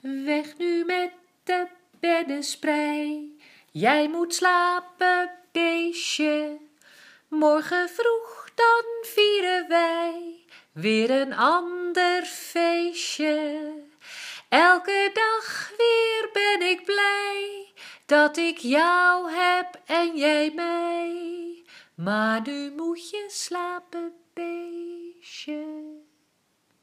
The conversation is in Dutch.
Weg nu met de beddensprei. Jij moet slapen, beestje. Morgen vroeg dan vieren wij weer een ander feestje. Elke dag weer ben ik blij dat ik jou heb en jij mij. Maar nu moet je slapen, beestje.